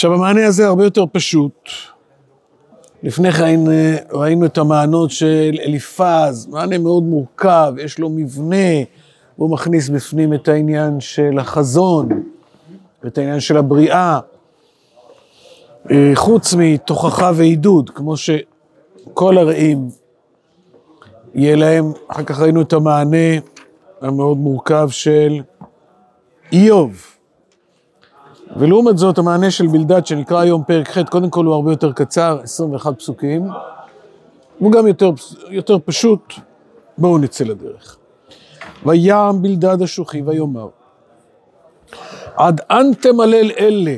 עכשיו, המענה הזה הרבה יותר פשוט. לפני כן אה, ראינו את המענות של אליפז, מענה מאוד מורכב, יש לו מבנה, הוא מכניס בפנים את העניין של החזון, ואת העניין של הבריאה, אה, חוץ מתוכחה ועידוד, כמו שכל הרעים יהיה להם, אחר כך ראינו את המענה המאוד מורכב של איוב. ולעומת זאת, המענה של בלדד, שנקרא היום פרק ח', קודם כל הוא הרבה יותר קצר, 21 פסוקים. הוא גם יותר, יותר פשוט. בואו נצא לדרך. ויעם בלדד השוחי ויאמר, עד אן תמלל אלה,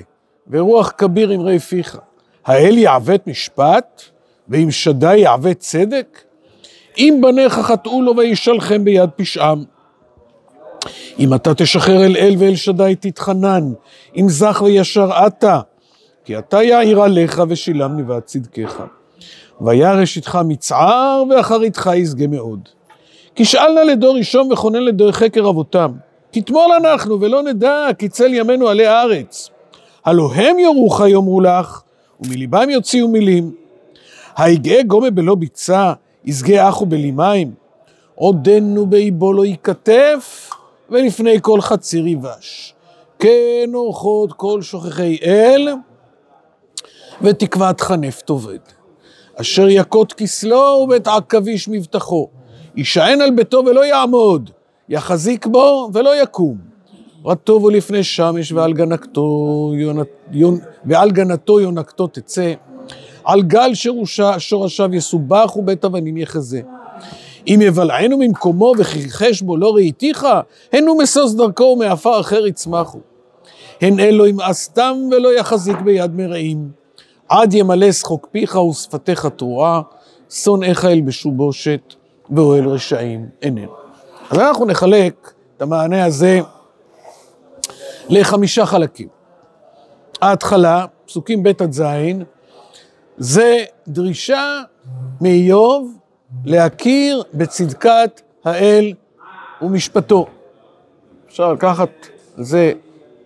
ורוח כביר אמרי פיך, האל יעוות משפט, ואם שדי יעוות צדק? אם בניך חטאו לו וישלחם ביד פשעם. אם אתה תשחרר אל אל ואל שדי תתחנן, אם זך וישר אתה, כי אתה יאיר עליך ושילם נבעת צדקך. וירש איתך מצער ואחריתך ישגה מאוד. כי שאל נא לדור ראשון וכונן לדור חקר אבותם. תתמול אנחנו ולא נדע כי צל ימינו עלי הארץ. הלא הם יורוך יאמרו לך, ומליבם יוציאו מילים. היגעה גומה בלא ביצה, ישגה אחו בלי מים. עודנו באיבו לא ייכתף, ולפני כל חציר יבש. כן אורחות כל שוכחי אל, ותקוות חנף תאבד. אשר יכות כסלו ובית עכביש מבטחו. יישען על ביתו ולא יעמוד, יחזיק בו ולא יקום. רטובו לפני שמש ועל גנתו, יונת, יונ, ועל גנתו יונקתו תצא. על גל שורשיו יסובח ובית אבנים יחזה. אם יבלענו ממקומו וכיחש בו לא ראיתיך, הן הוא משוש דרכו ומעפר אחר יצמחו. הן אלו ימאסתם ולא יחזיק ביד מרעים. עד ימלא שחוק פיך ושפתיך תרועה, שונאיך ילבשו בושת, ואוהל רשעים איננו. אז אנחנו נחלק את המענה הזה לחמישה חלקים. ההתחלה, פסוקים ב' עד ז', זה דרישה מאיוב להכיר בצדקת האל ומשפטו. אפשר לקחת על זה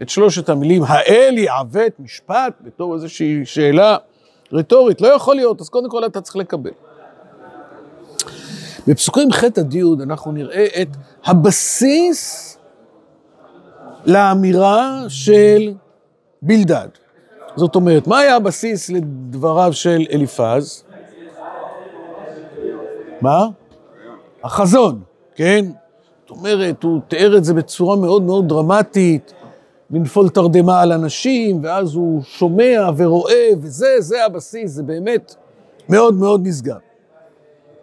את שלושת המילים, האל יעוות משפט, בתור איזושהי שאלה רטורית, לא יכול להיות, אז קודם כל אתה צריך לקבל. בפסוקים ח' עד י' אנחנו נראה את הבסיס לאמירה של בלדד. זאת אומרת, מה היה הבסיס לדבריו של אליפז? מה? החזון, כן? זאת אומרת, הוא תיאר את זה בצורה מאוד מאוד דרמטית, לנפול תרדמה על אנשים, ואז הוא שומע ורואה, וזה, זה הבסיס, זה באמת מאוד מאוד נשגב.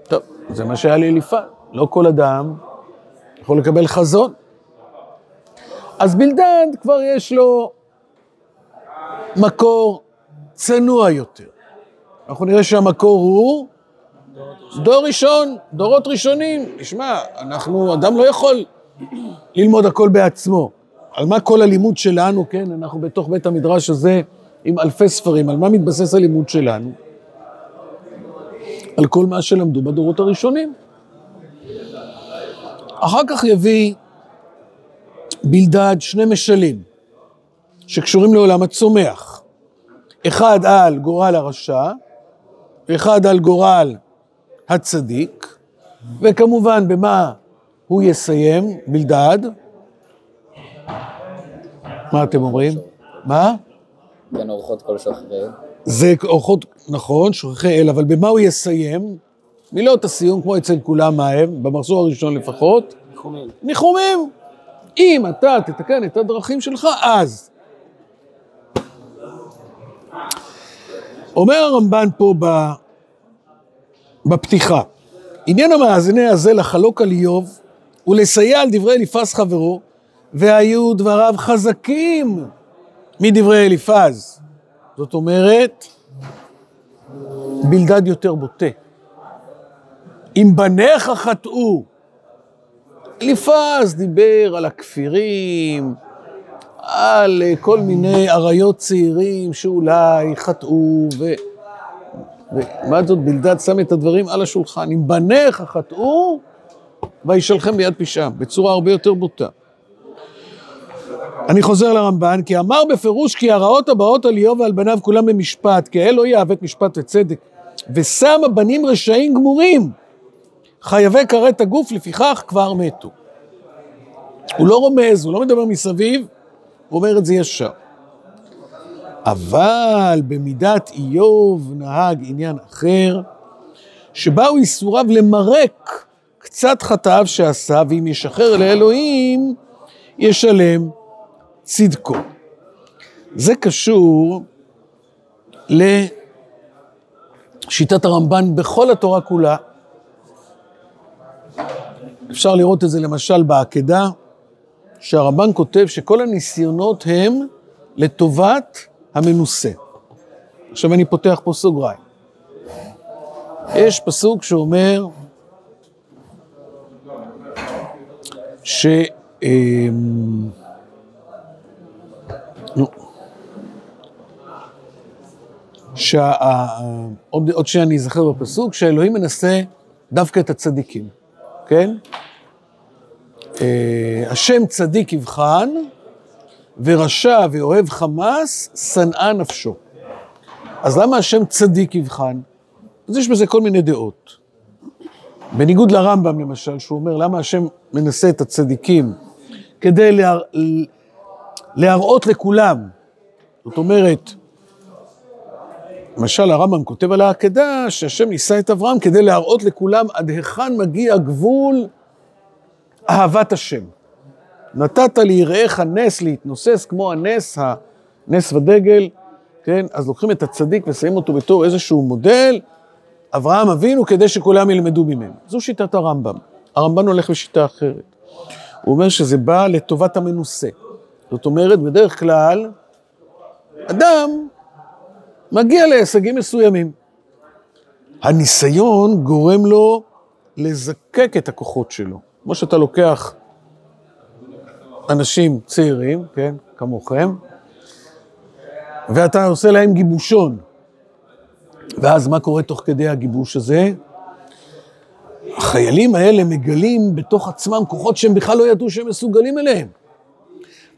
טוב, זה מה שהיה לאליפז. לא כל אדם יכול לקבל חזון. אז בלדד כבר יש לו מקור צנוע יותר. אנחנו נראה שהמקור הוא דור ראשון, דורות ראשונים. תשמע, אנחנו, אדם לא יכול ללמוד הכל בעצמו. על מה כל הלימוד שלנו, כן? אנחנו בתוך בית המדרש הזה עם אלפי ספרים, על מה מתבסס הלימוד שלנו? על כל מה שלמדו בדורות הראשונים. אחר כך יביא בלדד שני משלים שקשורים לעולם הצומח. אחד על גורל הרשע, ואחד על גורל הצדיק, וכמובן במה הוא יסיים, בלדד. מה אתם אומרים? מה? כן, אורחות כל שוחרי. זה אורחות, נכון, שוכחי אל, אבל במה הוא יסיים? מילות הסיום, כמו אצל כולם, מה הם? במחזור הראשון לפחות? ניחומים. ניחומים. אם אתה תתקן את הדרכים שלך, אז. אומר הרמב"ן פה ב... בפתיחה, עניין המאזיני הזה לחלוק על איוב ולסייע על דברי אליפז חברו, והיו דבריו חזקים מדברי אליפז. זאת אומרת, בלדד יותר בוטה. אם בניך חטאו, אליפז דיבר על הכפירים, על כל מיני אריות צעירים שאולי חטאו, ו... ולעומת זאת בלדד שם את הדברים על השולחן. אם בניך חטאו, וישלחם ביד פשעם, בצורה הרבה יותר בוטה. אני חוזר לרמב"ן, כי אמר בפירוש כי הרעות הבאות על איוב ועל בניו כולם במשפט, כי האל לא יעוות משפט וצדק, ושם הבנים רשעים גמורים, חייבי כרת הגוף, לפיכך כבר מתו. הוא לא רומז, הוא לא מדבר מסביב, הוא אומר את זה ישר. אבל במידת איוב נהג עניין אחר, שבאו ייסוריו למרק קצת חטאיו שעשה, ואם ישחרר לאלוהים, ישלם צדקו. זה קשור לשיטת הרמב"ן בכל התורה כולה. אפשר לראות את זה למשל בעקדה, שהרמב"ן כותב שכל הניסיונות הם לטובת המנוסה. עכשיו אני פותח פה סוגריים. יש פסוק שאומר ש... אמ, נו. שעוד עוד שנייה אני אזכר בפסוק, שהאלוהים מנסה דווקא את הצדיקים, כן? אה, השם צדיק יבחן, ורשע ואוהב חמאס, שנאה נפשו. אז למה השם צדיק יבחן? אז יש בזה כל מיני דעות. בניגוד לרמב"ם למשל, שהוא אומר, למה השם מנסה את הצדיקים? כדי להר... להראות לכולם. זאת אומרת, למשל הרמב"ם כותב על העקדה שהשם ניסה את אברהם כדי להראות לכולם עד היכן מגיע גבול אהבת השם. נתת ליראיך נס להתנוסס כמו הנס, הנס ודגל, כן? אז לוקחים את הצדיק ושמים אותו בתור איזשהו מודל, אברהם אבינו כדי שכולם ילמדו ממנו. זו שיטת הרמב"ם. הרמב"ן הולך בשיטה אחרת. הוא אומר שזה בא לטובת המנוסה. זאת אומרת, בדרך כלל, אדם מגיע להישגים מסוימים. הניסיון גורם לו לזקק את הכוחות שלו. כמו שאתה לוקח אנשים צעירים, כן, כמוכם, ואתה עושה להם גיבושון. ואז מה קורה תוך כדי הגיבוש הזה? החיילים האלה מגלים בתוך עצמם כוחות שהם בכלל לא ידעו שהם מסוגלים אליהם.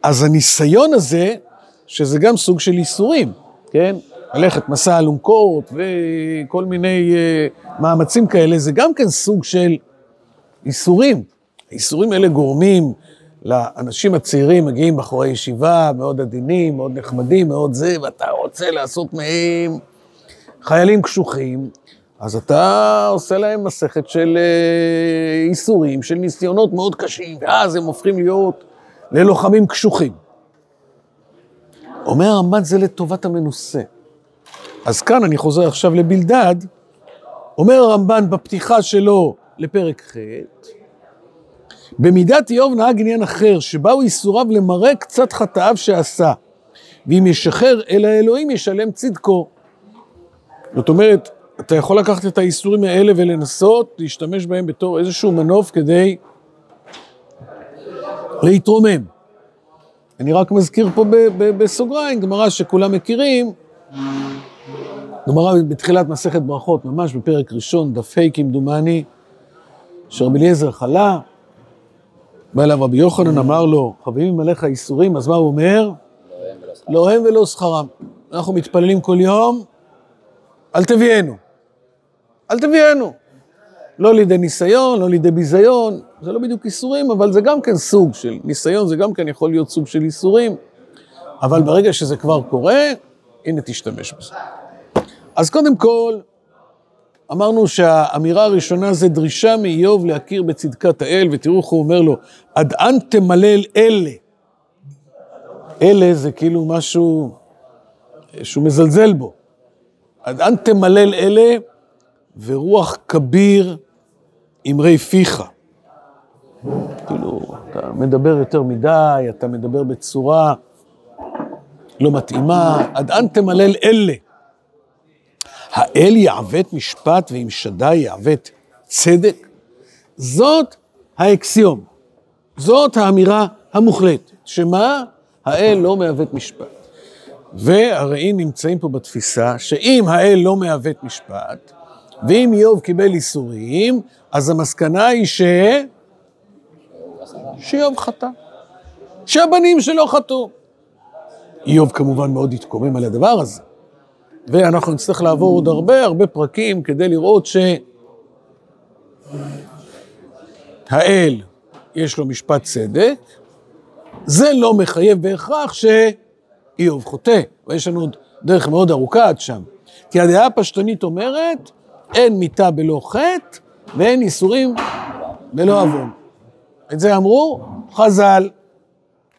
אז הניסיון הזה, שזה גם סוג של ייסורים, כן? ללכת מסע אלונקות וכל מיני uh, מאמצים כאלה, זה גם כן סוג של ייסורים. הייסורים האלה גורמים לאנשים הצעירים, מגיעים בחורי ישיבה, מאוד עדינים, מאוד נחמדים, מאוד זה, ואתה רוצה לעשות מהם חיילים קשוחים, אז אתה עושה להם מסכת של uh, ייסורים, של ניסיונות מאוד קשים, ואז הם הופכים להיות ללוחמים קשוחים. אומר הרמב"ן, זה לטובת המנוסה. אז כאן אני חוזר עכשיו לבלדד, אומר הרמב"ן בפתיחה שלו לפרק ח', במידת איוב נהג עניין אחר, שבאו ייסוריו למראה קצת חטאיו שעשה, ואם ישחרר אל האלוהים ישלם צדקו. זאת אומרת, אתה יכול לקחת את האיסורים האלה ולנסות להשתמש בהם בתור איזשהו מנוף כדי להתרומם. אני רק מזכיר פה בסוגריים, גמרא שכולם מכירים, גמרא בתחילת מסכת ברכות, ממש בפרק ראשון, דף ה' כמדומני, שרבי אליעזר חלה, בא אליו רבי יוחנן, אמר לו, חביבים עליך איסורים, אז מה הוא אומר? לא הם ולא שכרם. אנחנו מתפללים כל יום, אל תביאנו. אל תביאנו. לא לידי ניסיון, לא לידי ביזיון, זה לא בדיוק איסורים, אבל זה גם כן סוג של ניסיון, זה גם כן יכול להיות סוג של איסורים, אבל ברגע שזה כבר קורה, הנה תשתמש בזה. אז קודם כל, אמרנו שהאמירה הראשונה זה דרישה מאיוב להכיר בצדקת האל, ותראו איך הוא אומר לו, עד אן תמלל אלה. אלה זה כאילו משהו שהוא מזלזל בו. עד אן תמלל אלה, ורוח כביר אמרי פיך. כאילו, אתה מדבר יותר מדי, אתה מדבר בצורה לא מתאימה, עד אן תמלל אלה. האל יעוות משפט ועם שדי יעוות צדק? זאת האקסיום, זאת האמירה המוחלטת, שמה? האל לא מעוות משפט. והרי נמצאים פה בתפיסה שאם האל לא מעוות משפט, ואם איוב קיבל איסורים, אז המסקנה היא ש... שאיוב חטא. שהבנים שלו חטאו. איוב כמובן מאוד התקומם על הדבר הזה. ואנחנו נצטרך לעבור עוד הרבה הרבה פרקים כדי לראות שהאל יש לו משפט צדק, זה לא מחייב בהכרח שאיוב חוטא, ויש לנו עוד דרך מאוד ארוכה עד שם. כי הדעה הפשטנית אומרת, אין מיתה בלא חטא ואין איסורים בלא עוון. את זה אמרו חז"ל,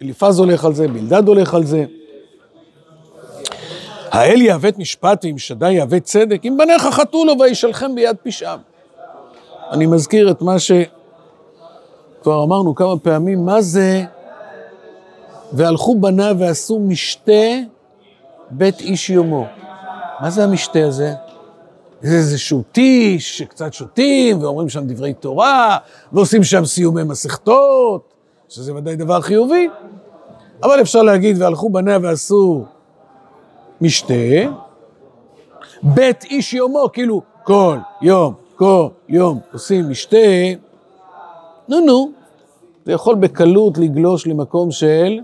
אליפז הולך על זה, בלדד הולך על זה. האל יעוות משפט ועם שדי יעוות צדק, אם בניך חטאו לו וישלחם ביד פשעם. אני מזכיר את מה שכבר אמרנו כמה פעמים, מה זה והלכו בניו ועשו משתה בית איש יומו. מה זה המשתה הזה? זה איזשהו טיש שקצת שותים ואומרים שם דברי תורה ועושים שם סיומי מסכתות, שזה ודאי דבר חיובי, אבל אפשר להגיד והלכו בניה ועשו משתה, בית איש יומו, כאילו כל יום, כל יום עושים משתה, נו נו, זה יכול בקלות לגלוש למקום של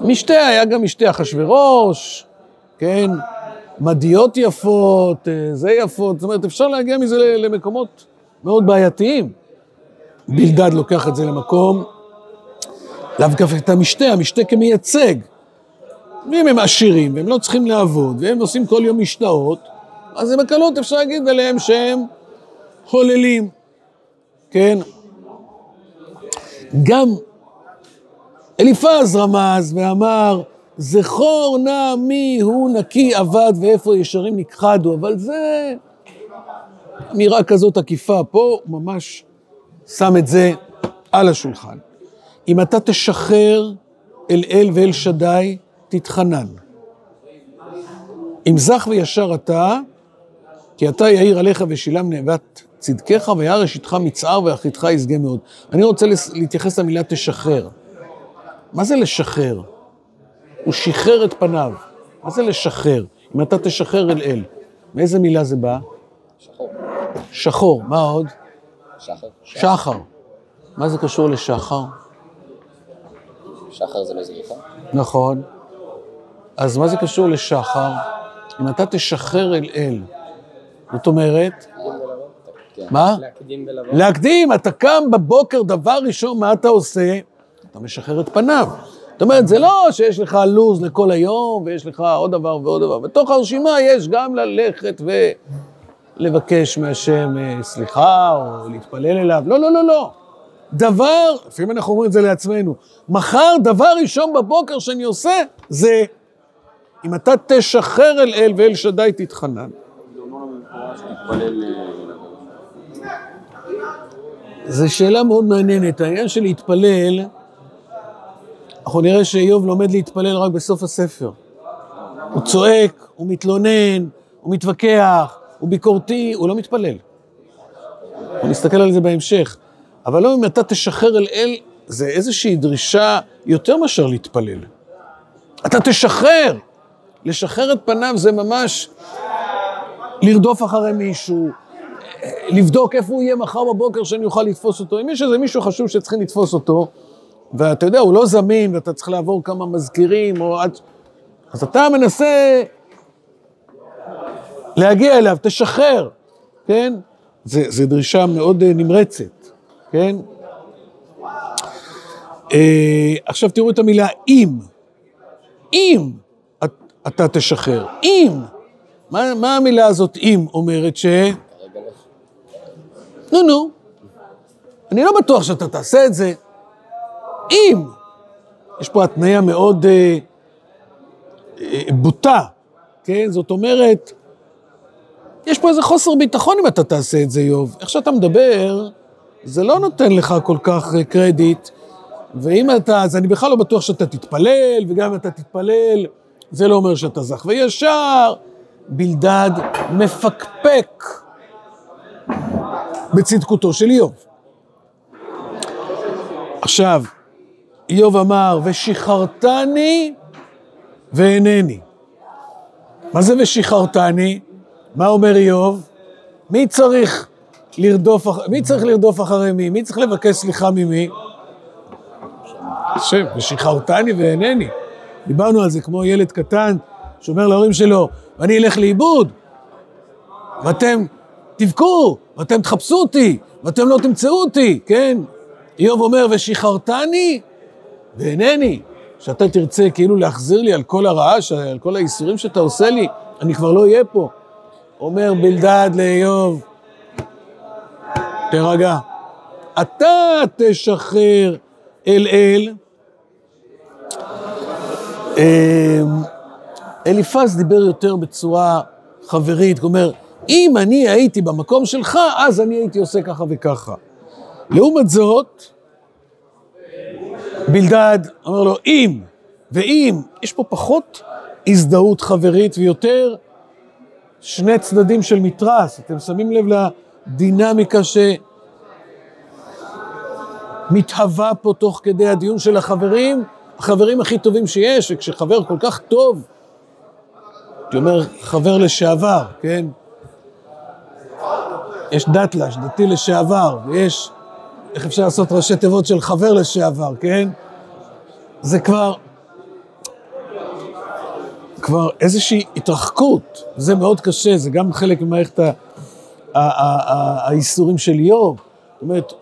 משתה, היה גם משתה אחשוורוש, כן? מדיות יפות, אה, זה יפות, זאת אומרת, אפשר להגיע מזה למקומות מאוד בעייתיים. בלדד לוקח את זה למקום, לאו דווקא את המשתה, המשתה כמייצג. ואם הם עשירים והם לא צריכים לעבוד, והם עושים כל יום משתאות, אז זה בקלות אפשר להגיד עליהם שהם חוללים, כן? גם אליפז רמז ואמר, זכור נא מי הוא נקי אבד ואיפה ישרים נכחדו, אבל זה אמירה כזאת עקיפה. פה הוא ממש שם את זה על השולחן. אם אתה תשחרר אל אל ואל שדי, תתחנן. אם זך וישר אתה, כי אתה יאיר עליך ושילם נאבת צדקך וירא אשתך מצער ואחיתך ישגה מאוד. אני רוצה להתייחס למילה תשחרר. מה זה לשחרר? הוא שחרר את פניו. מה זה לשחרר? אם אתה תשחרר אל אל. מאיזה מילה זה בא? שחור. שחור. מה עוד? שחר. שחר. מה זה קשור לשחר? שחר זה לא זריחה? נכון. אז מה זה קשור לשחר? אם אתה תשחרר אל אל. זאת אומרת, כן. מה? להקדים ולבוא. להקדים, אתה קם בבוקר, דבר ראשון, מה אתה עושה? אתה משחרר את פניו. זאת אומרת, זה לא שיש לך לו"ז לכל היום, ויש לך עוד דבר ועוד דבר. בתוך הרשימה יש גם ללכת ולבקש מהשם אה, סליחה, או להתפלל אליו. לא, לא, לא, לא. דבר, לפעמים אנחנו אומרים את זה לעצמנו, מחר, דבר ראשון בבוקר שאני עושה, זה אם אתה תשחרר אל אל ואל שדי תתחנן. זו שאלה מאוד מעניינת. העניין של להתפלל, אנחנו נראה שאיוב לומד להתפלל רק בסוף הספר. הוא צועק, הוא מתלונן, הוא מתווכח, הוא ביקורתי, הוא לא מתפלל. אנחנו נסתכל על זה בהמשך. אבל לא אם אתה תשחרר אל אל, זה איזושהי דרישה יותר מאשר להתפלל. אתה תשחרר. לשחרר את פניו זה ממש לרדוף אחרי מישהו, לבדוק איפה הוא יהיה מחר בבוקר שאני אוכל לתפוס אותו. אם יש איזה מישהו חשוב שצריכים לתפוס אותו, ואתה יודע, הוא לא זמין, ואתה צריך לעבור כמה מזכירים, או עד... אז אתה מנסה להגיע אליו, תשחרר, כן? זו דרישה מאוד אה, נמרצת, כן? אה, עכשיו תראו את המילה אם. אם אתה תשחרר. אם. מה, מה המילה הזאת אם אומרת ש... נו, נו. אני לא בטוח שאתה תעשה את זה. אם. יש פה התניה מאוד אה, אה, בוטה, כן? זאת אומרת, יש פה איזה חוסר ביטחון אם אתה תעשה את זה, איוב. איך שאתה מדבר, זה לא נותן לך כל כך אה, קרדיט. ואם אתה, אז אני בכלל לא בטוח שאתה תתפלל, וגם אם אתה תתפלל, זה לא אומר שאתה זך וישר. בלדד מפקפק בצדקותו של איוב. עכשיו, איוב אמר, ושחררתני ואינני. מה זה ושחררתני? מה אומר איוב? מי צריך לרדוף, מי צריך לרדוף אחרי מי? מי צריך לבקש סליחה ממי? השם, ושחררתני ואינני. דיברנו על זה כמו ילד קטן שאומר להורים שלו, ואני אלך לאיבוד, ואתם תבכו, ואתם תחפשו אותי, ואתם לא תמצאו אותי, כן? איוב אומר, ושחררתני ואינני. שאתה תרצה כאילו להחזיר לי על כל הרעש, על כל האיסורים שאתה עושה לי, אני כבר לא אהיה פה. אומר בלדד לאיוב, תירגע. אתה תשחרר אל אל. אמ, אליפז דיבר יותר בצורה חברית, אומר, אם אני הייתי במקום שלך, אז אני הייתי עושה ככה וככה. לעומת זאת, בלדד אומר לו, אם, ואם, יש פה פחות הזדהות חברית ויותר שני צדדים של מתרס. אתם שמים לב לדינמיקה שמתהווה פה תוך כדי הדיון של החברים, החברים הכי טובים שיש, וכשחבר כל כך טוב, הייתי אומר חבר לשעבר, כן? יש דתל"ש, דתי לשעבר, ויש, איך אפשר לעשות ראשי תיבות של חבר לשעבר, כן? זה כבר, כבר איזושהי התרחקות, זה מאוד קשה, זה גם חלק ממערכת האיסורים של איוב. זאת אומרת,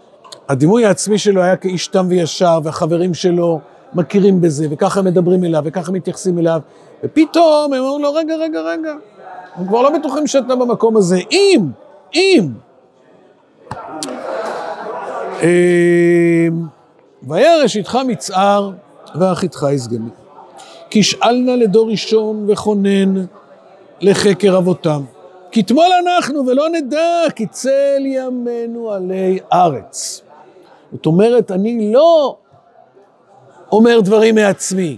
הדימוי העצמי שלו היה כאיש תם וישר, והחברים שלו מכירים בזה, וככה מדברים אליו, וככה מתייחסים אליו, ופתאום הם אומרים לו, רגע, רגע, רגע, הם כבר לא בטוחים שאתה במקום הזה. אם, אם. אמ, וירש איתך מצער, ואחיתך יסגמי. כי שאלנה לדור ראשון וכונן לחקר אבותם. כי תמול אנחנו ולא נדע, כי צל ימינו עלי ארץ. זאת אומרת, אני לא אומר דברים מעצמי,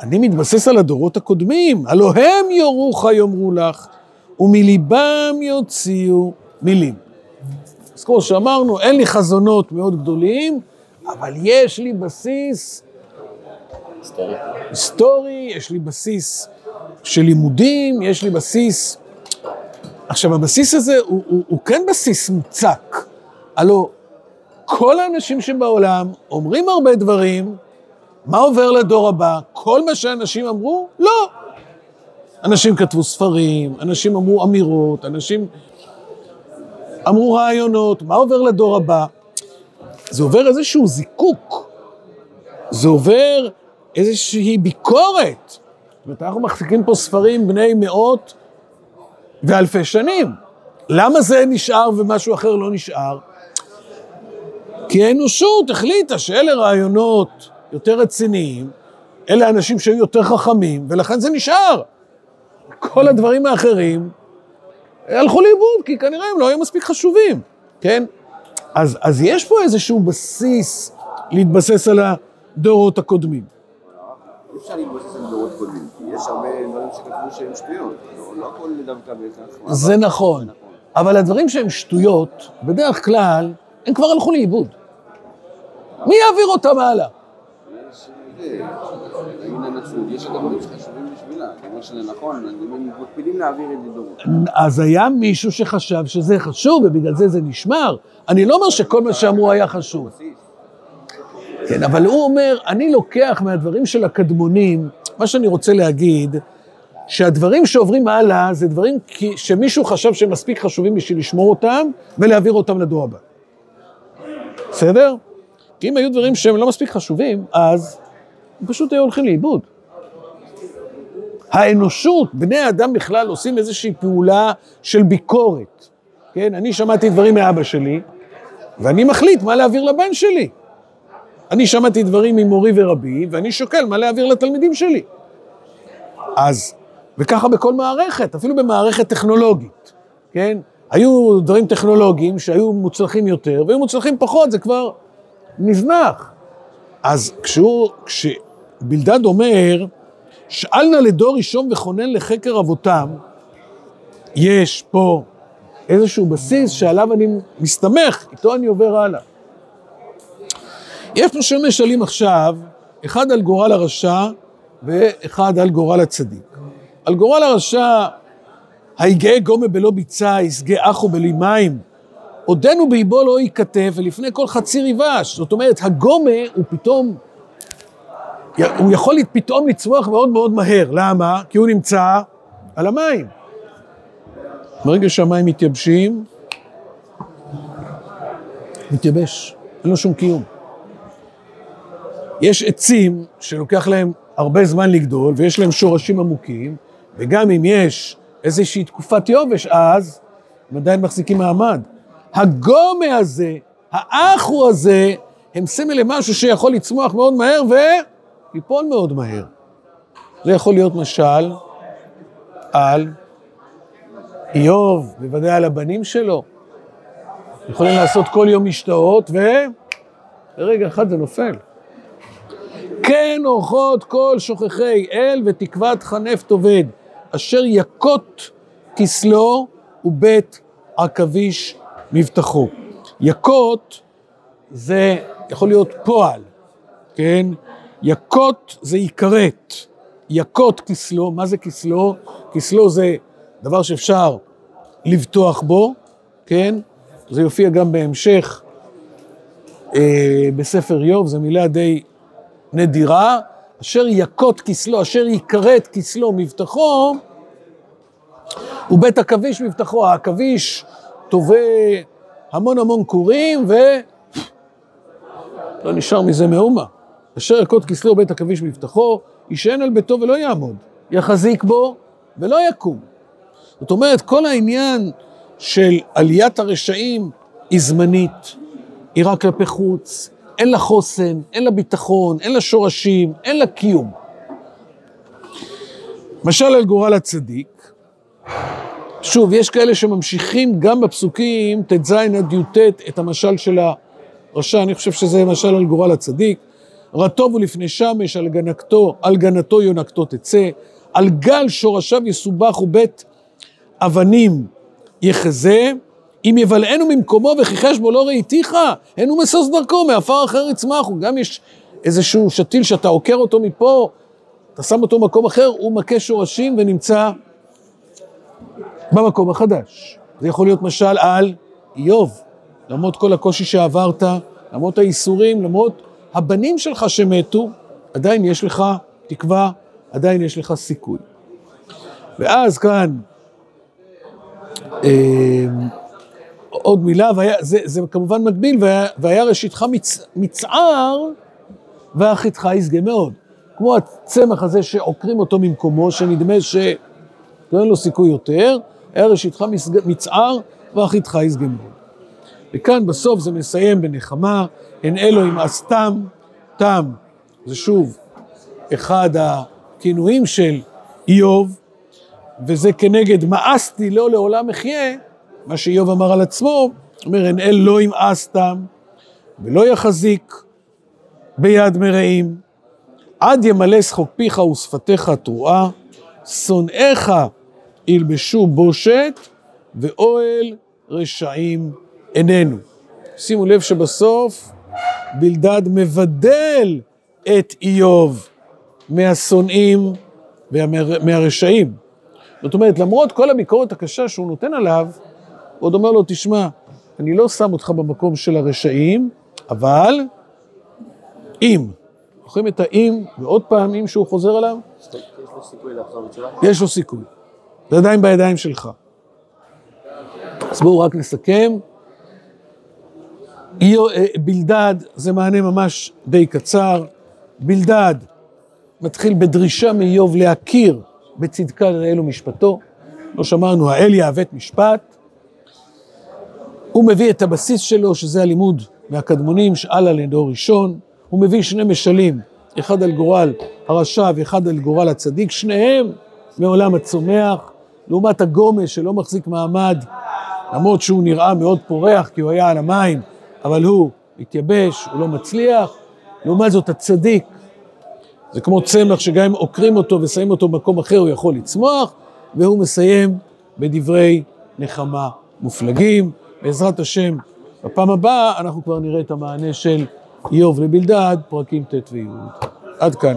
אני מתבסס על הדורות הקודמים, הלא הם יורוך יאמרו לך, ומליבם יוציאו מילים. אז כמו שאמרנו, אין לי חזונות מאוד גדולים, אבל יש לי בסיס היסטורי. יש לי בסיס של לימודים, יש לי בסיס... עכשיו, הבסיס הזה הוא, הוא, הוא כן בסיס מוצק. הלו, כל האנשים שבעולם אומרים הרבה דברים, מה עובר לדור הבא? כל מה שאנשים אמרו? לא. אנשים כתבו ספרים, אנשים אמרו אמירות, אנשים אמרו רעיונות, מה עובר לדור הבא? זה עובר איזשהו זיקוק, זה עובר איזושהי ביקורת. זאת אומרת, אנחנו מחזיקים פה ספרים בני מאות ואלפי שנים. למה זה נשאר ומשהו אחר לא נשאר? כי האנושות החליטה שאלה רעיונות יותר רציניים, אלה אנשים שהיו יותר חכמים, ולכן זה נשאר. כל הדברים האחרים הלכו לאיבוד, כי כנראה הם לא היו מספיק חשובים, כן? אז, אז יש פה איזשהו בסיס להתבסס על הדורות הקודמים. אי אפשר להתבסס על דורות קודמים, כי יש הרבה דברים שכתבו שהם שטויות, לא- לא הכל דווקא בהכרח... זה נכון, אבל הדברים שהם שטויות, בדרך כלל, הם כבר הלכו לאיבוד. מי יעביר אותם הלאה? אז היה מישהו שחשב שזה חשוב, ובגלל זה זה נשמר. אני לא אומר שכל מה שאמרו היה חשוב. כן, אבל הוא אומר, אני לוקח מהדברים של הקדמונים, מה שאני רוצה להגיד, שהדברים שעוברים הלאה זה דברים שמישהו חשב שהם מספיק חשובים בשביל לשמור אותם ולהעביר אותם לדור הבא. בסדר? כי אם היו דברים שהם לא מספיק חשובים, אז הם פשוט היו הולכים לאיבוד. האנושות, בני האדם בכלל, עושים איזושהי פעולה של ביקורת. כן, אני שמעתי דברים מאבא שלי, ואני מחליט מה להעביר לבן שלי. אני שמעתי דברים ממורי ורבי, ואני שוקל מה להעביר לתלמידים שלי. אז, וככה בכל מערכת, אפילו במערכת טכנולוגית, כן? היו דברים טכנולוגיים שהיו מוצלחים יותר, והיו מוצלחים פחות, זה כבר נזנח. אז כשהוא, כשבלדד אומר, שאל נא לדור ראשון וכונן לחקר אבותם, יש פה איזשהו בסיס שעליו אני מסתמך, איתו אני עובר הלאה. יש פה שני משלים עכשיו, אחד על גורל הרשע ואחד על גורל הצדיק. על גורל הרשע, היגעה גומה בלא ביצה, ישגה אחו בלי מים, עודנו באיבו לא ייכתב, ולפני כל חציר יבש. זאת אומרת, הגומה הוא פתאום הוא יכול פתאום לצמוח מאוד מאוד מהר. למה? כי הוא נמצא על המים. ברגע שהמים מתייבשים, מתייבש, אין לו שום קיום. יש עצים שלוקח להם הרבה זמן לגדול ויש להם שורשים עמוקים, וגם אם יש איזושהי תקופת יובש אז, הם עדיין מחזיקים מעמד. הגומה הזה, האחו הזה, הם סמל למשהו שיכול לצמוח מאוד מהר וליפול מאוד מהר. זה יכול להיות משל על איוב, בוודאי על הבנים שלו. יכולים לעשות כל יום משתאות, וברגע אחד זה נופל. כן אורחות כל שוכחי אל ותקוות חנף תאבד, אשר יכות כסלו ובית עכביש מבטחו. יכות זה יכול להיות פועל, כן? יכות זה יכרת. יכות כסלו, מה זה כסלו? כסלו זה דבר שאפשר לבטוח בו, כן? זה יופיע גם בהמשך אה, בספר איוב, זו מילה די נדירה, אשר יכות כסלו, אשר יכרת כסלו מבטחו, ובית עכביש מבטחו. העכביש תובע המון המון כורים, ו... לא נשאר מזה מאומה. אשר יכות כסלו בית עכביש מבטחו, יישען על ביתו ולא יעמוד, יחזיק בו ולא יקום. זאת אומרת, כל העניין של עליית הרשעים היא זמנית, היא רק כלפי חוץ, אין לה חוסן, אין לה ביטחון, אין לה שורשים, אין לה קיום. משל על גורל הצדיק, שוב, יש כאלה שממשיכים גם בפסוקים ט"ז עד י"ט את המשל של הרשע, אני חושב שזה משל על גורל הצדיק. רטוב הוא לפני שמש, על גנתו, על גנתו יונקתו תצא, על גל שורשיו יסובח ובית אבנים יחזה, אם יבלענו ממקומו וכיחש בו לא ראיתיך, אין הוא משוש דרכו, מעפר אחר יצמחו. גם יש איזשהו שתיל שאתה עוקר אותו מפה, אתה שם אותו במקום אחר, הוא מכה שורשים ונמצא במקום החדש. זה יכול להיות משל על איוב, למרות כל הקושי שעברת, למרות האיסורים, למרות הבנים שלך שמתו, עדיין יש לך תקווה, עדיין יש לך סיכוי. ואז כאן, אה, עוד מילה, והיה, זה, זה כמובן מקביל, והיה, והיה ראשיתך מצ, מצער, ואחיתך ישגה מאוד. כמו הצמח הזה שעוקרים אותו ממקומו, שנדמה שאין לו סיכוי יותר, היה ראשיתך מצער, ואחיתך ישגה מאוד. וכאן בסוף זה מסיים בנחמה, הן אלוהים אז תם, תם, זה שוב אחד הכינויים של איוב, וזה כנגד מאסתי לא לעולם אחיה, מה שאיוב אמר על עצמו, אומר, אין אל לא ימאס תם ולא יחזיק ביד מרעים, עד ימלא שחוק פיך ושפתיך תרועה, שונאיך ילבשו בושת, ואוהל רשעים איננו. שימו לב שבסוף בלדד מבדל את איוב מהשונאים ומהרשעים. זאת אומרת, למרות כל הביקורת הקשה שהוא נותן עליו, הוא עוד אומר לו, תשמע, אני לא שם אותך במקום של הרשעים, אבל אם. זוכרים את האם, ועוד פעם אם שהוא חוזר עליו? יש לו סיכוי לחזור בתשובה? יש לו סיכוי. זה עדיין בידיים שלך. אז בואו רק נסכם. אה, בלדד זה מענה ממש די קצר. בלדד מתחיל בדרישה מאיוב להכיר בצדקה לאל ומשפטו. לא שמענו, האל יעוות משפט. הוא מביא את הבסיס שלו, שזה הלימוד מהקדמונים, שאלה לדור ראשון. הוא מביא שני משלים, אחד על גורל הרשע ואחד על גורל הצדיק, שניהם מעולם הצומח, לעומת הגומה שלא מחזיק מעמד, למרות שהוא נראה מאוד פורח כי הוא היה על המים, אבל הוא התייבש, הוא לא מצליח. לעומת זאת הצדיק, זה כמו צמח שגם אם עוקרים אותו ושמים אותו במקום אחר הוא יכול לצמוח, והוא מסיים בדברי נחמה מופלגים. בעזרת השם, בפעם הבאה אנחנו כבר נראה את המענה של איוב לבלדד, פרקים ט' וי'. עד כאן.